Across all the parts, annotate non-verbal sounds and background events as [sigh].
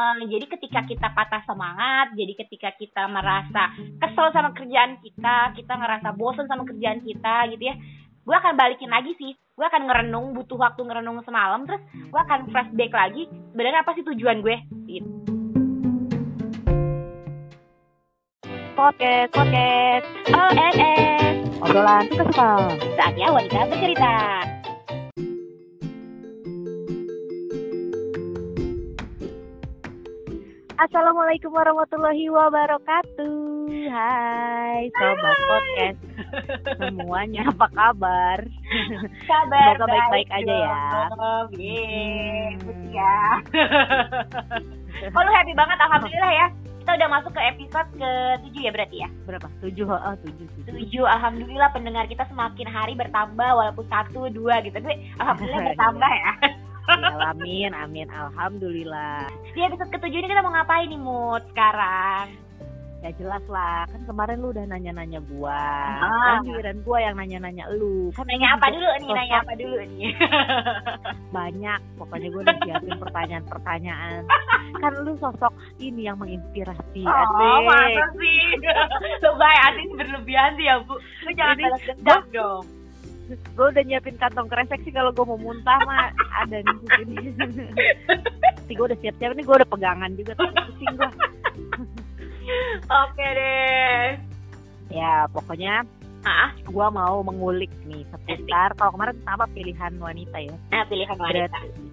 Uh, jadi ketika kita patah semangat, jadi ketika kita merasa kesel sama kerjaan kita, kita ngerasa bosan sama kerjaan kita gitu ya, gue akan balikin lagi sih. Gue akan ngerenung, butuh waktu ngerenung semalam, terus gue akan flashback lagi. Sebenarnya apa sih tujuan gue? Gitu. Podcast, podcast, OSS, obrolan kesal. saatnya wanita bercerita. Assalamualaikum warahmatullahi wabarakatuh. Hai sobat podcast semuanya apa kabar? Kabar Semoga baik-baik aja ya. Yeay, Hmm. ya. Oh lu happy banget alhamdulillah ya. Kita udah masuk ke episode ke-7 ya berarti ya. Berapa? Tujuh, oh tujuh, tujuh. 7 alhamdulillah pendengar kita semakin hari bertambah walaupun satu dua gitu. Tapi alhamdulillah [laughs] bertambah ya. Ya, amin, amin, alhamdulillah. Di episode ke-7 ini kita mau ngapain nih Mood sekarang? Ya jelas lah, kan kemarin lu udah nanya-nanya gua. Ah. Sekarang giliran gua yang nanya-nanya lu. Kan Nanya apa dulu nih? Nanya apa dulu nih? [laughs] Banyak, pokoknya gua udah siapin pertanyaan-pertanyaan. kan lu sosok ini yang menginspirasi. Oh, asik. masa sih? [laughs] Lu baik asik berlebihan sih ya, Bu. Lu jangan balas dendam dong. Gue udah nyiapin kantong kresek sih kalau gue mau muntah mah ada di sini. Nanti gue udah siap-siap nih gue udah pegangan juga tapi pusing gue. Oke deh. Ya pokoknya Ah, gue mau mengulik nih seputar kalau kemarin sama pilihan wanita ya. nah pilihan wanita. Berarti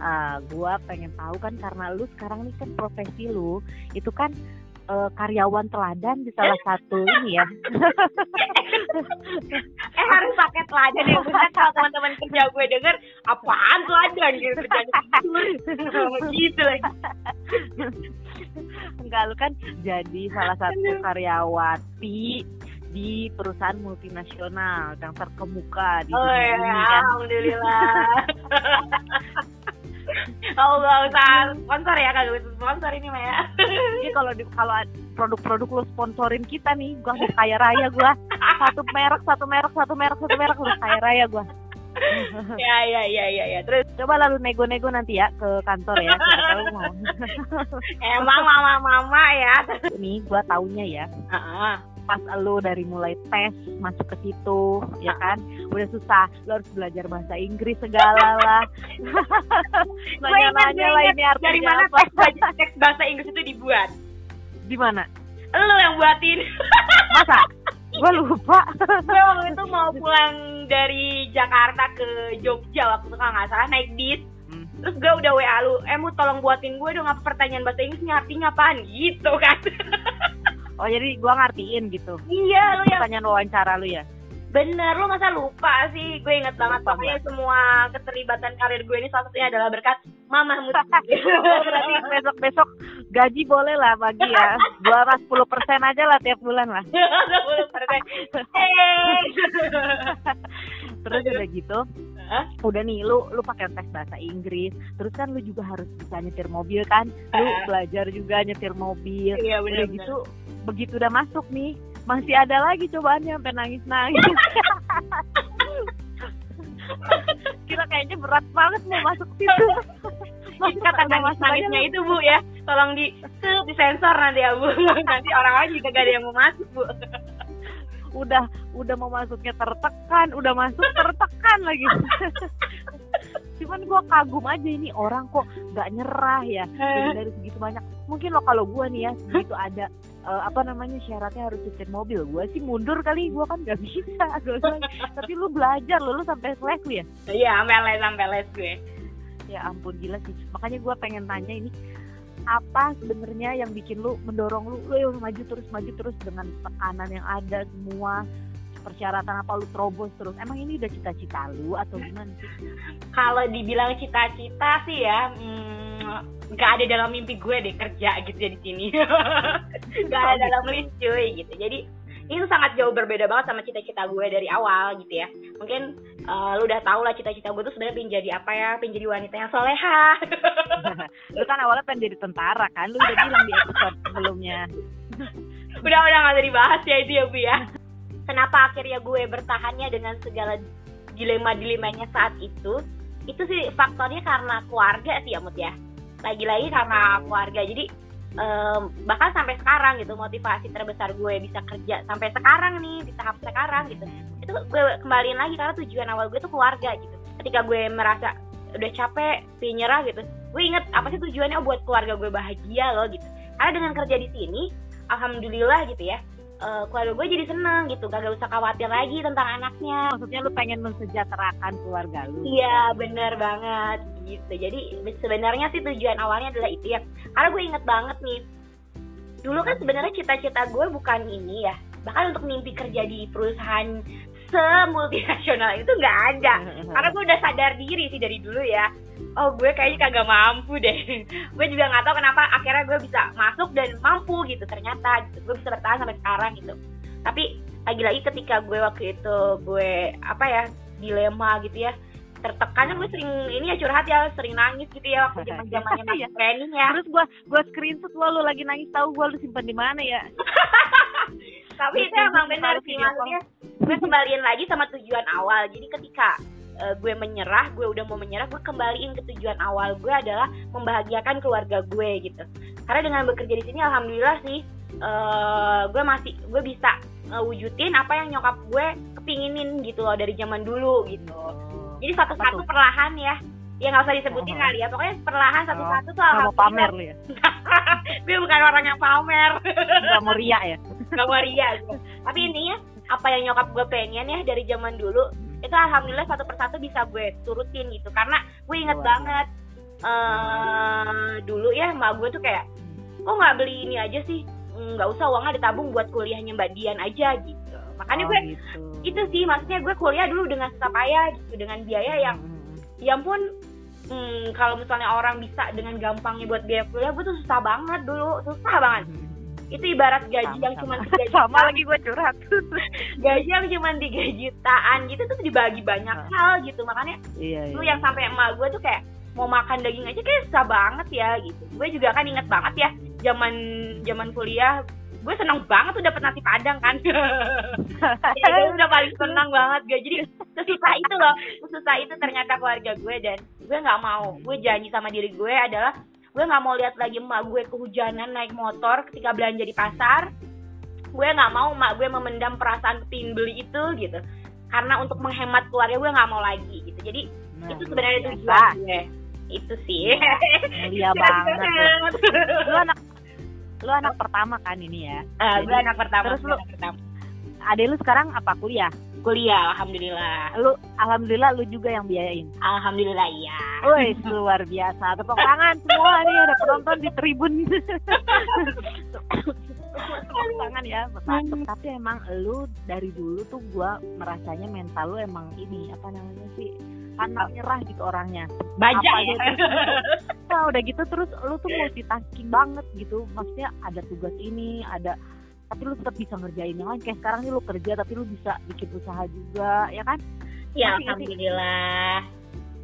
uh, gue pengen tahu kan karena lu sekarang nih kan profesi lu itu kan eh, karyawan teladan di salah satu ini ya. [laughs] eh harus pakai teladan ya bener kalau teman-teman kerja gue denger apaan teladan? Gitu gitu lagi. Enggak lu kan jadi salah satu karyawati di perusahaan multinasional yang terkemuka di oh dunia ya ini kan. alhamdulillah [laughs] Oh gak usah sponsor ya kagak usah sponsor ini mah ya Jadi [laughs] kalau di, kalau produk-produk lu sponsorin kita nih, gua udah kaya raya gua. Satu merek, satu merek, satu merek, satu merek udah kaya raya gua. [laughs] ya ya ya ya ya terus Coba lalu nego-nego nanti ya ke kantor ya. Tahu mau. [laughs] emang mama mama ya Nih gua taunya ya. Heeh. Pas lu dari mulai tes masuk ke situ ya kan? Udah susah lu harus belajar bahasa Inggris segala lah. [laughs] Gue nanya-nanya gue lah ini dari artinya mana apa. teks bahasa, Inggris itu dibuat? Di mana? Lu yang buatin. Masa? [laughs] Gua lupa. Gue waktu itu mau pulang dari Jakarta ke Jogja waktu itu kalau nggak salah naik bis. Hmm. terus gue udah WA lu eh mau tolong buatin gue dong apa pertanyaan bahasa Inggris ini artinya apaan? Gitu kan [laughs] oh jadi gua ngertiin gitu. Iya lu yang pertanyaan wawancara lu ya? Bener lu masa lupa sih? Gue inget banget Lupa pokoknya semua keterlibatan karir gue ini salah satunya adalah berkat Mama Muti [laughs] Oh, berarti besok besok gaji boleh lah bagi ya. Dua sepuluh persen aja lah tiap bulan lah. 10%. Eh. [laughs] terus udah gitu Hah? udah nih lu lu pakai tes bahasa Inggris terus kan lu juga harus bisa nyetir mobil kan? Lu belajar juga nyetir mobil. Iya udah gitu begitu udah masuk nih masih ada lagi cobaannya sampai nangis nangis [laughs] kita kayaknya berat banget mau masuk situ. Itu kata nangis nangisnya itu bu ya. Tolong di di sensor nanti ya bu. [laughs] Nanti orang lain juga gak ada yang mau masuk bu. [laughs] Udah udah mau masuknya tertekan udah masuk tertekan lagi. Cuman gua kagum aja ini orang kok nggak nyerah ya. Dari, dari segitu banyak. Mungkin lo kalau gua nih ya segitu ada eh, apa namanya syaratnya harus setir mobil. Gua sih mundur kali gua kan nggak bisa [laughs] tapi lu belajar lo lu sampai les lu ya. Iya sampai les sampai les gue. Ya ampun gila sih. Makanya gua pengen tanya ini apa sebenarnya yang bikin lu mendorong lu lu yang maju terus maju terus dengan tekanan yang ada semua persyaratan apa lu terobos terus? Emang ini udah cita-cita lu atau gimana sih? Kalau dibilang cita-cita sih ya hmm, nggak ada dalam mimpi gue deh kerja gitu ya di sini. [laughs] Nggak ada dalam list cuy gitu. Jadi itu sangat jauh berbeda banget sama cita-cita gue dari awal gitu ya. Mungkin eh, lu udah tau lah cita-cita gue tuh sebenarnya pengen jadi apa ya? Pengen jadi wanita yang soleha. [laughs] Lu kan awalnya pengen jadi tentara kan? Lu udah bilang di episode sebelumnya. [laughs] Udah udah nggak usah dibahas ya itu ya bu ya. Kenapa akhirnya gue bertahannya dengan segala dilema dilemanya saat itu? Itu sih faktornya karena keluarga sih ya Mut ya lagi-lagi karena keluarga. Jadi um, bahkan sampai sekarang gitu motivasi terbesar gue bisa kerja sampai sekarang nih di tahap sekarang gitu itu gue kembaliin lagi karena tujuan awal gue tuh keluarga gitu. Ketika gue merasa udah capek nyerah gitu gue inget apa sih tujuannya buat keluarga gue bahagia loh gitu. Karena dengan kerja di sini alhamdulillah gitu ya uh, keluarga gue jadi seneng gitu. Gak usah khawatir lagi tentang anaknya. Maksudnya lu pengen mensejahterakan keluarga lu. Iya bener banget. Gitu. Jadi sebenarnya sih tujuan awalnya adalah itu ya. Karena gue inget banget nih dulu kan sebenarnya cita-cita gue bukan ini ya. Bahkan untuk mimpi kerja di perusahaan semultinasional itu nggak ada. [laughs] Karena gue udah sadar diri sih dari dulu ya oh gue kayaknya kagak mampu deh. [laughs] Gue juga nggak tahu kenapa akhirnya gue bisa masuk dan mampu gitu ternyata gitu. gue bisa bertahan sampai sekarang gitu. Tapi lagi-lagi ketika gue waktu itu gue apa ya dilema gitu ya tertekan gue sering ini ya curhat ya sering nangis gitu ya waktu [laughs] zaman zamannya masih Iya. training ya. Terus gua gua screenshot lo lu lagi nangis tahu gua lu simpan di mana ya? [laughs] Tapi itu emang benar sih maksudnya gue kembaliin lagi sama tujuan awal. Jadi ketika eh, gue menyerah gue udah mau menyerah gue kembaliin ke tujuan awal gue adalah membahagiakan keluarga gue gitu. Karena dengan bekerja di sini alhamdulillah sih eh, gue masih gue bisa wujudin apa yang nyokap gue kepinginin gitu loh dari zaman dulu gitu. Jadi satu-satu perlahan ya. Ya nggak usah disebutin Oh. kali ya. Pokoknya perlahan satu-satu tuh mau alhamdulillah. Pamer lu ya? [laughs] Gue bukan orang yang pamer nggak mau ria ya? Gak waria gitu. tapi intinya apa yang nyokap gue pengen ya dari zaman dulu itu alhamdulillah satu persatu bisa gue turutin gitu. Karena gue inget Luar banget eh dulu ya mbak gue tuh kayak kok nggak beli ini aja sih? Nggak usah uangnya ditabung buat kuliahnya mbak Dian aja gitu. Makanya Oh, gue gitu. itu sih maksudnya gue kuliah dulu dengan susah payah gitu dengan biaya yang Hmm. ya ampun hmm, kalau misalnya orang bisa dengan gampangnya buat biaya kuliah gue tuh susah banget dulu susah banget itu ibarat gaji yang cuma Sama- tiga [laughs] juta sama lagi gue curhat. [laughs] Gaji yang cuma 3 jutaan gitu tuh dibagi banyak Ah. hal gitu. Makanya iya lu yang sampai emak gue tuh kayak mau makan daging aja kayak susah banget ya gitu. Gue juga kan inget banget ya zaman zaman kuliah gue seneng banget tuh dapet nasi padang kan. [laughs] Ya, gue udah paling seneng banget gue jadi sesusah itu loh sesusah itu ternyata keluarga gue dan gue nggak mau gue janji sama diri gue adalah gue nggak mau lihat lagi emak gue kehujanan naik motor ketika belanja di pasar. Gue nggak mau emak gue memendam perasaan pingin beli itu gitu. Karena untuk menghemat keluarga gue nggak mau lagi gitu. Jadi Nah, itu sebenarnya tujuan gue. Itu sih. Mulia [laughs] banget lu. lu anak lu anak pertama kan ini ya? Ah, gue anak pertama Terus lu- anak pertama. Adek lu sekarang apa kuliah kuliah alhamdulillah lu alhamdulillah lu juga yang biayain alhamdulillah iya Woi, luar biasa. Tepuk tangan semua nih ada penonton di tribun. [laughs] Tepuk tangan ya, mantep. Tapi emang lu dari dulu tuh gua merasanya mental lu emang ini apa namanya sih? Pantang nyerah gitu orangnya. baja Apa ya aja Nah, udah gitu terus lu tuh multitasking banget gitu. Maksudnya ada tugas ini, ada tapi lu tetap bisa ngerjain yang lain kayak sekarang nih lu kerja tapi lu bisa bikin usaha juga ya kan? Ya ngerti. alhamdulillah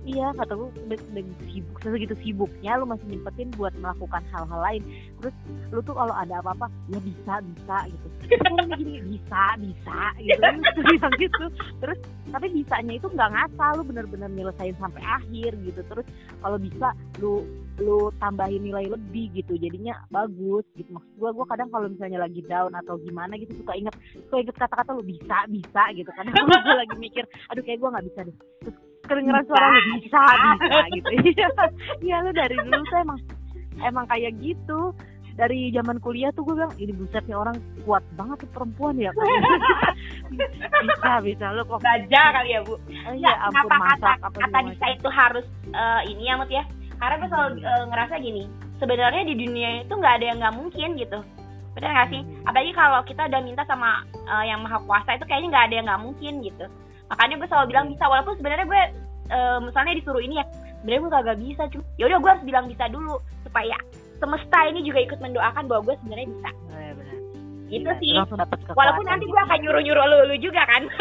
Iya kata lu udah, udah sibuk segitu sibuknya lu masih nyempetin buat melakukan hal-hal lain. Terus lu tuh kalau ada apa-apa ya bisa bisa gitu. "Oh, ini gini bisa bisa gitu. Tuh bilang gitu. Terus tapi bisanya itu nggak ngasal lu bener-bener nyelesain sampai akhir gitu. Terus kalau bisa lu lu tambahin nilai lebih gitu jadinya bagus gitu. Maksud gua gua kadang kalau misalnya lagi down atau gimana gitu suka inget suka inget kata-kata lu bisa bisa gitu. Kadang [laughs] gua lagi mikir aduh kayak gua nggak bisa deh. Terus kedengeran suara lu bisa bisa. gitu. [laughs] Iya. Iya lu dari dulu tuh emang emang kayak gitu. Dari zaman kuliah tuh gue bilang ini buset nih orang kuat banget tuh perempuan ya [laughs] bisa bisa. Lu kok baja kali ya bu? Eh, ya, ya ampun kata masak apa kata bisa itu harus eh, ini ya Mut ya? Karena gue selalu eh, ngerasa gini sebenarnya di dunia itu nggak ada yang nggak mungkin gitu. Benar nggak sih? Hmm. apalagi kalau kita udah minta sama eh, yang maha kuasa itu kayaknya nggak ada yang nggak mungkin gitu makanya gue selalu bilang bisa walaupun sebenarnya gue eh, misalnya disuruh ini ya sebenarnya gue kagak bisa cuma ya udah gue harus bilang bisa dulu supaya semesta ini juga ikut mendoakan bahwa gue sebenarnya bisa Eh, benar. gitu Iya, sih walaupun nanti gitu. gue akan nyuruh nyuruh lu, lu juga kan [laughs]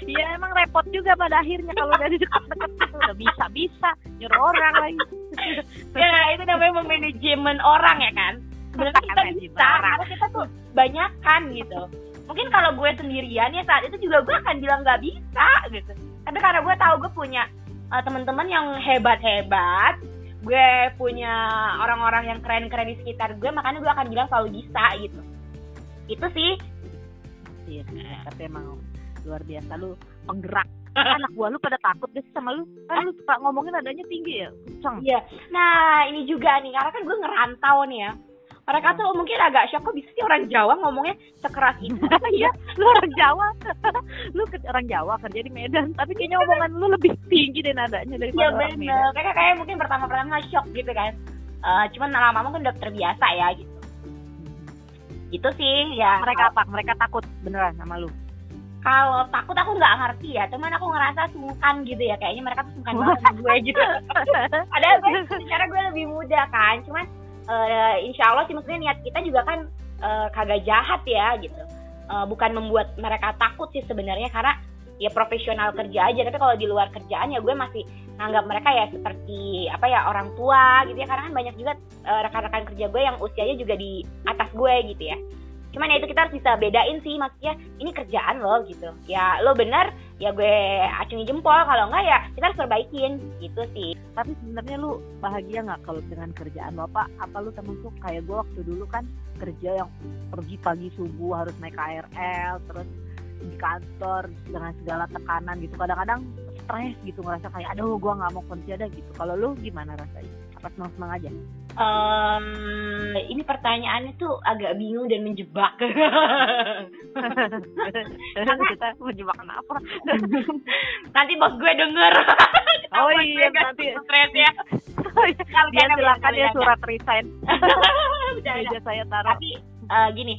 Iya emang repot juga pada akhirnya kalau udah di dekat-dekat gitu udah bisa bisa nyuruh orang lagi. [laughs] ya itu namanya memanajemen orang ya kan sebenarnya kita bisa orang. karena kita tuh banyak kan gitu mungkin kalau gue sendirian ya saat itu juga gue akan bilang nggak bisa gitu. Tapi karena gue tahu gue punya uh, teman-teman yang hebat-hebat gue punya orang-orang yang keren-keren di sekitar gue makanya gue akan bilang selalu bisa gitu. Itu sih. Iya tapi emang luar biasa. Lu penggerak. Anak gua lu pada takut deh sama lu. Kan lu suka ngomongin adanya tinggi ya? Kencang iya. Nah ini juga nih karena kan gue ngerantau nih ya mereka tuh mungkin agak shock kok bisa sih orang Jawa ngomongnya sekeras itu? [laughs] Iya lu orang Jawa. [laughs] Lu ke, orang Jawa kerja di Medan tapi kayaknya omongan lu lebih tinggi deh nadanya daripada iya orang bener. Medan. Kayak kayak mungkin pertama-pertama shock gitu kan. Eh cuman lama-lama kan udah terbiasa ya gitu. Gitu sih ya. Mereka apa? Mereka takut beneran sama lu? Kalau takut aku nggak ngerti ya. Cuman aku ngerasa sungkan gitu ya. Kayaknya mereka tuh sungkan [laughs] banget. sama gue gitu padahal gue secara gue lebih muda kan. Cuman eh, insya Allah sih maksudnya niat kita juga kan eh, kagak jahat ya gitu. Eh, bukan membuat mereka takut sih sebenarnya karena ya profesional kerja aja. Tapi kalau di luar kerjaan ya gue masih nganggap mereka ya seperti apa ya orang tua gitu ya. Karena kan banyak juga rekan-rekan kerja gue yang usianya juga di atas gue gitu ya cuman ya itu kita harus bisa bedain sih maksudnya ini kerjaan lo gitu. Ya lo bener ya gue acungi jempol. Kalau enggak ya kita harus perbaikin. Gitu sih. Tapi sebenarnya lu bahagia nggak kalau dengan kerjaan lo? Apa apa lu termasuk kayak gue waktu dulu kan kerja yang pergi pagi subuh harus naik KRL terus di kantor dengan segala tekanan gitu. Kadang-kadang stres gitu ngerasa kayak aduh gue nggak mau kerja dah gitu. Kalau lu gimana rasanya? Apa senang senang aja Em, ini pertanyaannya tuh agak bingung dan menjebak. [laughs] Kita menjebak kenapa? [laughs] Nanti bos gue denger. [laughs] Oh iya nanti. stres ya. Dia silakan ya surat resign. Meja saya taruh. Tapi eh, gini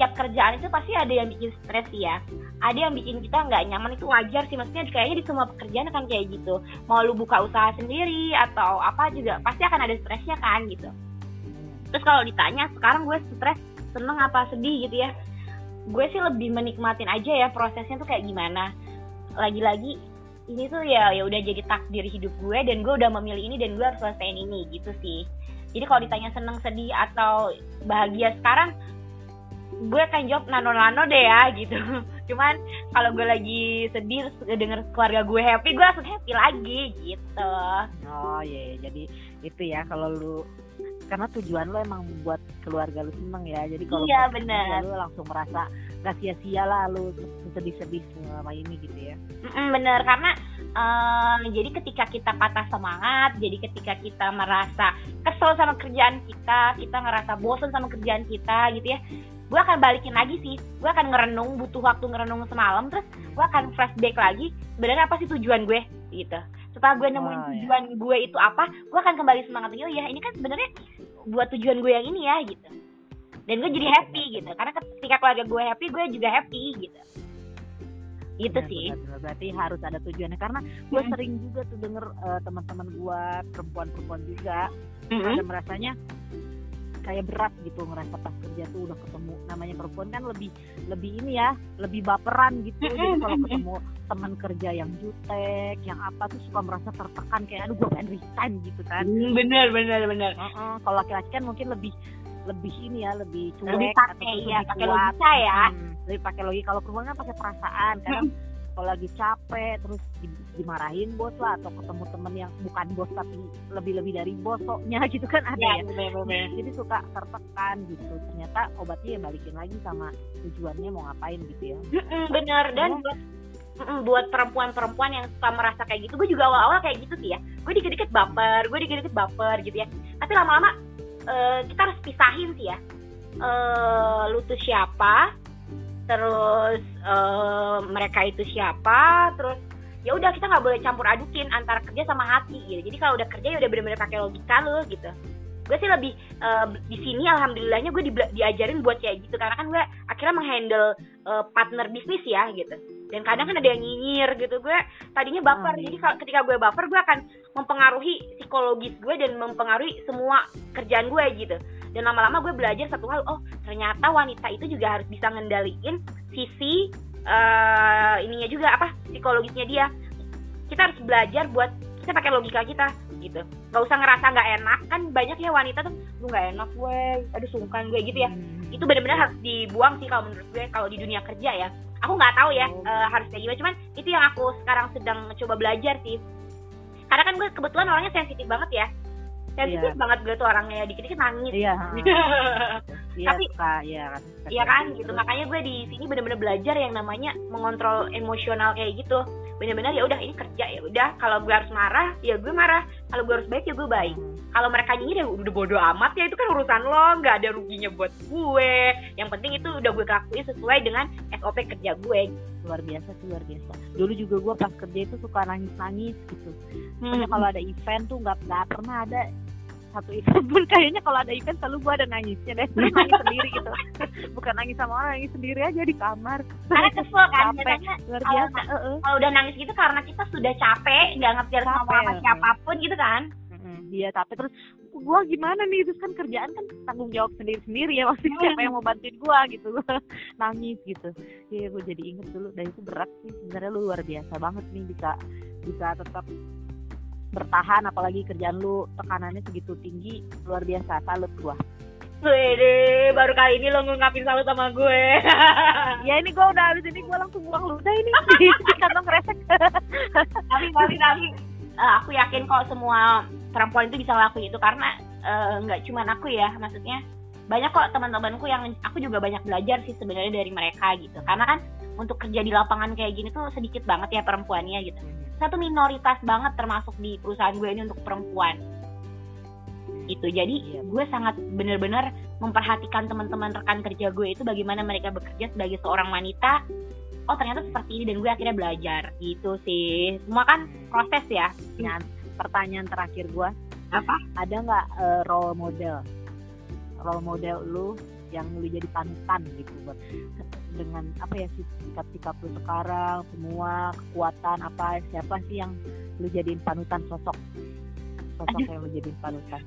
setiap kerjaan itu pasti ada yang bikin stres ya. Ada yang bikin kita nggak nyaman itu wajar sih. Maksudnya kayaknya di semua pekerjaan akan kayak gitu. Mau lu buka usaha sendiri atau apa juga pasti akan ada stresnya kan gitu. Terus kalau ditanya sekarang gue stres seneng apa sedih gitu ya. Gue sih lebih menikmatin aja ya prosesnya tuh kayak gimana. Lagi-lagi ini tuh ya ya udah jadi takdir hidup gue dan gue udah memilih ini dan gue harus selesaiin ini gitu sih. Jadi kalau ditanya seneng sedih atau bahagia sekarang gue akan jawab nano-nano deh ya gitu. [laughs] Cuman kalau gue lagi sedih terus denger keluarga gue happy gue langsung happy lagi gitu. Oh iya iya. jadi itu ya kalau lu karena tujuan lu emang buat keluarga lu seneng ya. Jadi kalau Iya, bener. lu langsung merasa gak sia-sia lah lu sedih-sedih selama ini gitu ya. Bener. Karena em, jadi ketika kita patah semangat jadi ketika kita merasa kesel sama kerjaan kita kita ngerasa bosen sama kerjaan kita gitu ya gue akan balikin lagi sih. Gue akan ngerenung butuh waktu ngerenung semalam terus gue akan flashback lagi. Sebenarnya apa sih tujuan gue? Gitu. Setelah gue nemuin Oh, ya. tujuan gue itu apa gue akan kembali semangat lagi. Oh ya ini kan sebenarnya buat tujuan gue yang ini ya gitu. Dan gue jadi happy gitu. Karena ketika keluarga gue happy gue juga happy gitu. Gitu Benar, sih. benar, benar. berarti harus ada tujuannya. Karena gue Mm. sering juga tuh denger eh, teman-teman gue perempuan-perempuan juga Mm-mm. ada merasanya kayak berat gitu ngerasa pas kerja tuh udah ketemu. Namanya perempuan kan lebih lebih ini ya lebih baperan gitu. Jadi kalau ketemu teman kerja yang jutek yang apa tuh suka merasa tertekan kayak aduh gue pengen resign gitu kan. Hmm, bener bener bener. Heeh, kalau laki-laki kan mungkin lebih lebih ini ya lebih cuek lebih pakai ya pakai logika ya. Hmm, lebih pakai logika. Kalau perempuan kan pakai perasaan kadang kalau lagi capek terus di- dimarahin bos lah atau ketemu temen yang bukan bos tapi lebih-lebih dari bosoknya [laughs] gitu kan ada ya ya. bener bener jadi suka tertekan gitu. Ternyata obatnya ya balikin lagi sama tujuannya mau ngapain gitu ya. Bener. Dan Iya. buat buat perempuan-perempuan yang suka merasa kayak gitu gue juga awal-awal kayak gitu sih ya. Gue dikit-dikit baper gue dikit-dikit baper gitu ya. Tapi lama-lama eh, kita harus pisahin sih ya. Eh lu tuh siapa terus eh, mereka itu siapa terus ya udah kita nggak boleh campur adukin antara kerja sama hati gitu. Jadi kalau udah kerja ya udah bener-bener pakai logika lu gitu. Gue sih lebih eh, di sini alhamdulillahnya gue di- diajarin buat kayak gitu. Karena kan gue akhirnya menghandle eh, partner bisnis ya gitu. Dan kadang kan ada yang nyinyir gitu. Gue tadinya baper. Hmm. jadi kalau ketika gue baper gue akan mempengaruhi psikologis gue dan mempengaruhi semua kerjaan gue gitu dan lama-lama gue belajar satu hal oh ternyata wanita itu juga harus bisa ngendaliin sisi eh ininya juga apa psikologisnya dia. Kita harus belajar buat kita pakai logika kita gitu. Nggak usah ngerasa nggak enak. Kan banyak ya wanita tuh lu nggak enak gue aduh sungkan gue gitu ya. Hmm. itu benar-benar harus dibuang sih kalau menurut gue kalau di dunia kerja ya. Aku nggak tahu ya Oh. eh, harus kayak gimana. Cuman itu yang aku sekarang sedang coba belajar sih. Karena kan gue kebetulan orangnya sensitif banget ya sensitif Iya. banget gue tuh orangnya dikit-dikit nangis. Iya. [laughs] Iya Tapi- iya kan. Iya kan gitu. Makanya gue di sini bener-bener belajar yang namanya mengontrol emosional kayak gitu. Bener-bener ya udah ini kerja ya udah. Kalau gue harus marah ya gue marah. Kalau gue harus baik ya gue baik. Kalau mereka nyinyir ya udah bodo amat ya itu kan urusan lo nggak ada ruginya buat gue. Yang penting itu udah gue lakuin sesuai dengan SOP kerja gue. Luar biasa sih luar biasa. Dulu juga gue pas kerja itu suka nangis nangis gitu. Pokoknya Hmm. kalau ada event tuh nggak nggak pernah ada satu event pun. [laughs] Kayaknya kalau ada event selalu gue ada nangisnya deh. Terus nangis sendiri gitu. [laughs] Bukan nangis sama orang nangis sendiri aja di kamar. Karena kesel kan Capek. luar Kalau biasa kalau udah nangis gitu karena kita sudah capek nggak ngerti harus ngomong sama siapa pun gitu kan dia tapi terus gua gimana nih? Terus kan kerjaan kan tanggung jawab sendiri sendiri ya maksudnya Hmm. siapa yang mau bantuin gua gitu gua [laughs] nangis gitu. Iya gua jadi inget dulu dan itu berat sih sebenarnya lu luar biasa banget nih bisa bisa tetap bertahan apalagi kerjaan lu tekanannya segitu tinggi luar biasa salut gua. Wede, baru kali ini lo ngungkapin salut sama gue. [laughs] ya ini gua udah habis ini gua langsung buang ludah ini [laughs] di kantong kresek tapi tapi tapi eh, aku yakin kok semua perempuan itu bisa ngelakuin itu karena eh, nggak cuman aku ya, maksudnya banyak kok teman-temanku yang aku juga banyak belajar sih sebenarnya dari mereka gitu. Karena kan untuk kerja di lapangan kayak gini tuh sedikit banget ya perempuannya gitu. Satu minoritas banget termasuk di perusahaan gue ini untuk perempuan. Itu jadi Iya. gue sangat bener-bener memperhatikan teman-teman rekan kerja gue itu bagaimana mereka bekerja sebagai seorang wanita. Oh ternyata seperti ini dan gue akhirnya belajar gitu sih. Semua kan proses ya. Nah, pertanyaan terakhir gua. Apa? ada nggak eh, role model? Role model lu yang lu jadi panutan gitu buat dengan apa ya sih sikap-sikap lu sekarang semua kekuatan apa siapa sih yang lu jadiin panutan sosok? Sosok Aduh. yang lu jadiin panutan.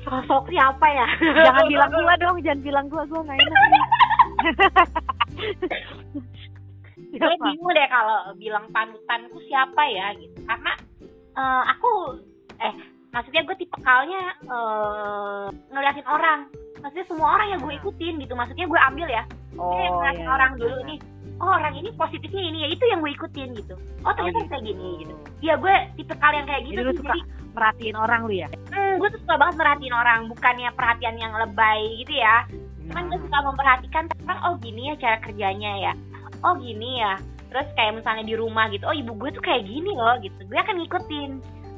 Sosok siapa ya? jangan bilang gua dong jangan bilang gua gua nggak enak. [laughs] Gue bingung deh kalau bilang panutanku siapa ya gitu. Karena eh, aku eh maksudnya gue tipikalnya eh ngeliatin orang. Maksudnya semua orang yang gue ikutin gitu. Maksudnya gue ambil ya. Oh Kayak ngeliatin iya, orang iya, dulu iya. nih oh orang ini positifnya ini ya. Itu yang gue ikutin gitu. Oh ternyata gitu. kayak gini gitu. Ya gue tipikal yang kayak gitu Jadi suka jadi merhatiin orang lu ya? Hmm, gue tuh suka banget merhatiin orang. Bukannya perhatian yang lebay gitu ya. Cuman gue Hmm. suka memperhatikan orang oh gini ya cara kerjanya ya. Oh gini ya terus kayak misalnya di rumah gitu oh ibu gue tuh kayak gini loh gitu. Gue akan ngikutin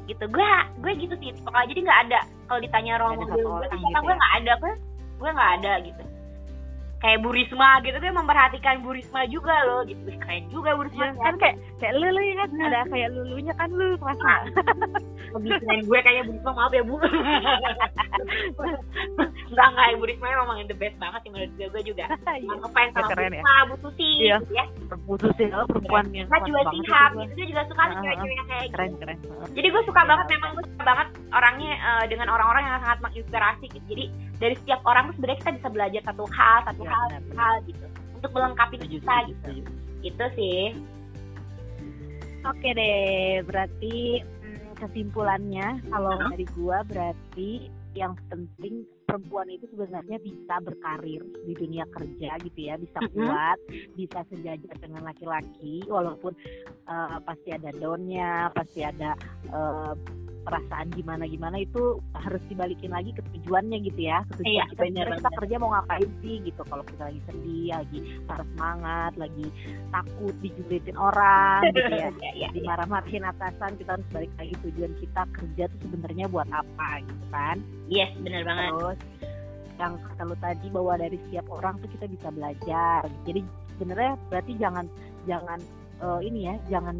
gitu. Gue gue gitu sih pokoknya. Jadi nggak ada kalau ditanya role model gue tuh gitu gue ya? nggak ada. Gue gue nggak ada gitu. Kayak Bu Risma gitu gue memperhatikan Bu Risma juga loh gitu. Keren juga Bu Risma. Ya, kan kayak kayak lu lu kan ada kayak lulunya kan lu masa lebih keren gue kayaknya Bu Risma maaf ya Bu [laughs] Enggak enggak Bu Risma memang the best banget sih menurut gue gue juga [laughs] Iya. ngefans sama Bu ya. Risma Bu Susi Iya. gitu ya putus ya lo perempuan yang Nah, kuat juga banget Sihab itu gitu dia juga suka Ah, cewek-cewek yang kayak gitu. keren keren Jadi gue suka banget memang gue suka banget orangnya eh, dengan orang-orang yang sangat menginspirasi gitu. Jadi dari setiap orang tuh sebenarnya kita bisa belajar satu hal, satu Iya, hal, hal gitu untuk melengkapi kita gitu. Itu sih. Oke deh berarti mm, kesimpulannya kalau Hah? dari gua berarti yang penting perempuan itu sebenarnya bisa berkarir di dunia kerja gitu ya bisa kuat bisa sejajar dengan laki-laki walaupun eh, pasti ada downnya pasti ada eh, perasaan gimana gimana itu harus dibalikin lagi ke tujuannya gitu ya ke tujuan Iya, kita. Benar, sebenarnya kita kerja mau ngapain sih gitu kalau kita lagi sedih lagi patah semangat lagi takut dijulitin orang [laughs] gitu ya. Iya, iya, iya. dimarah-marahin atasan kita harus balik lagi tujuan kita kerja tuh sebenarnya buat apa gitu kan. Yes, benar banget. terus yang kata lu tadi bahwa dari setiap orang tuh kita bisa belajar. Jadi sebenarnya berarti jangan jangan eh, ini ya jangan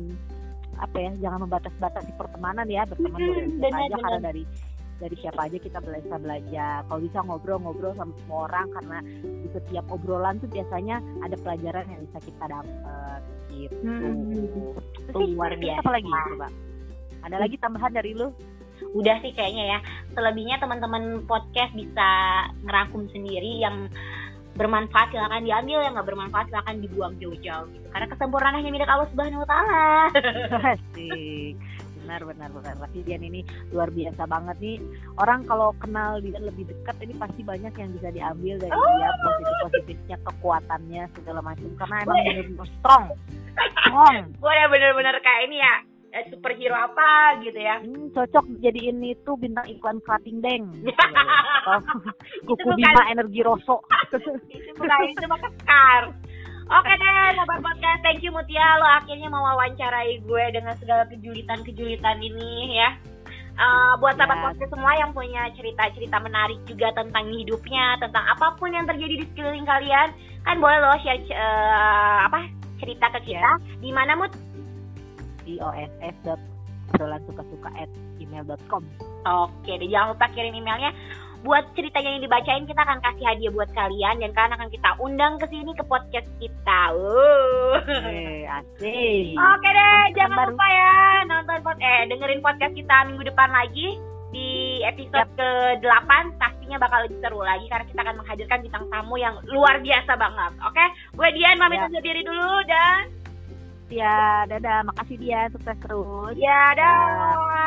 apa ya jangan membatas-batasi pertemanan ya berteman Hmm, boleh benar, aja karena dari dari siapa aja kita bisa belajar. Kalau bisa ngobrol-ngobrol sama semua orang karena di setiap obrolan tuh biasanya ada pelajaran yang bisa kita dapat gitu. Hmm, luar biasa. apa lagi? coba ada lagi tambahan dari lu? Udah sih kayaknya ya. Selebihnya teman-teman podcast bisa ngerangkum sendiri yang bermanfaat silakan diambil yang nggak bermanfaat silakan dibuang jauh-jauh gitu karena kesempurnaan hanya milik Allah Subhanahu Wa Taala [laughs] Asik. Benar benar benar. Tapi Dian ini luar biasa banget nih. Orang kalau kenal dia lebih dekat ini pasti banyak yang bisa diambil dari Oh. dia positif positifnya, kekuatannya segala macam. Karena emang benar-benar strong. Strong. gue udah bener-bener kayak ini ya eh, superhero apa gitu ya Hmm, cocok jadiin itu bintang iklan Krating Deng. [laughs] Kuku bukan- Bima Energi Rosso. [laughs] itu bukan itu mah kekar Oke deh, Sobat Podcast, thank you Mutia Lo akhirnya mau wawancarai gue dengan segala kejulitan-kejulitan ini ya Eh, Buat Sobat Ya. Podcast semua yang punya cerita-cerita menarik juga tentang hidupnya Tentang apa pun yang terjadi di sekeliling kalian Kan boleh lo share eh, apa cerita ke kita Di mana Mut? Di oss suka suka at gmail.com Oke deh, jangan lupa kirim emailnya buat ceritanya yang dibacain kita akan kasih hadiah buat kalian dan kalian akan kita undang ke sini ke podcast kita. Uh. Asik. Oke deh, jangan baru. lupa ya nonton pod eh dengerin podcast kita minggu depan lagi di episode ke-8 pastinya bakal lebih seru lagi karena kita akan menghadirkan bintang tamu yang luar biasa banget. Oke, gue Dian pamit Ya. undur diri dulu dan Ya, dadah. Makasih dia. Sukses terus. ya dah.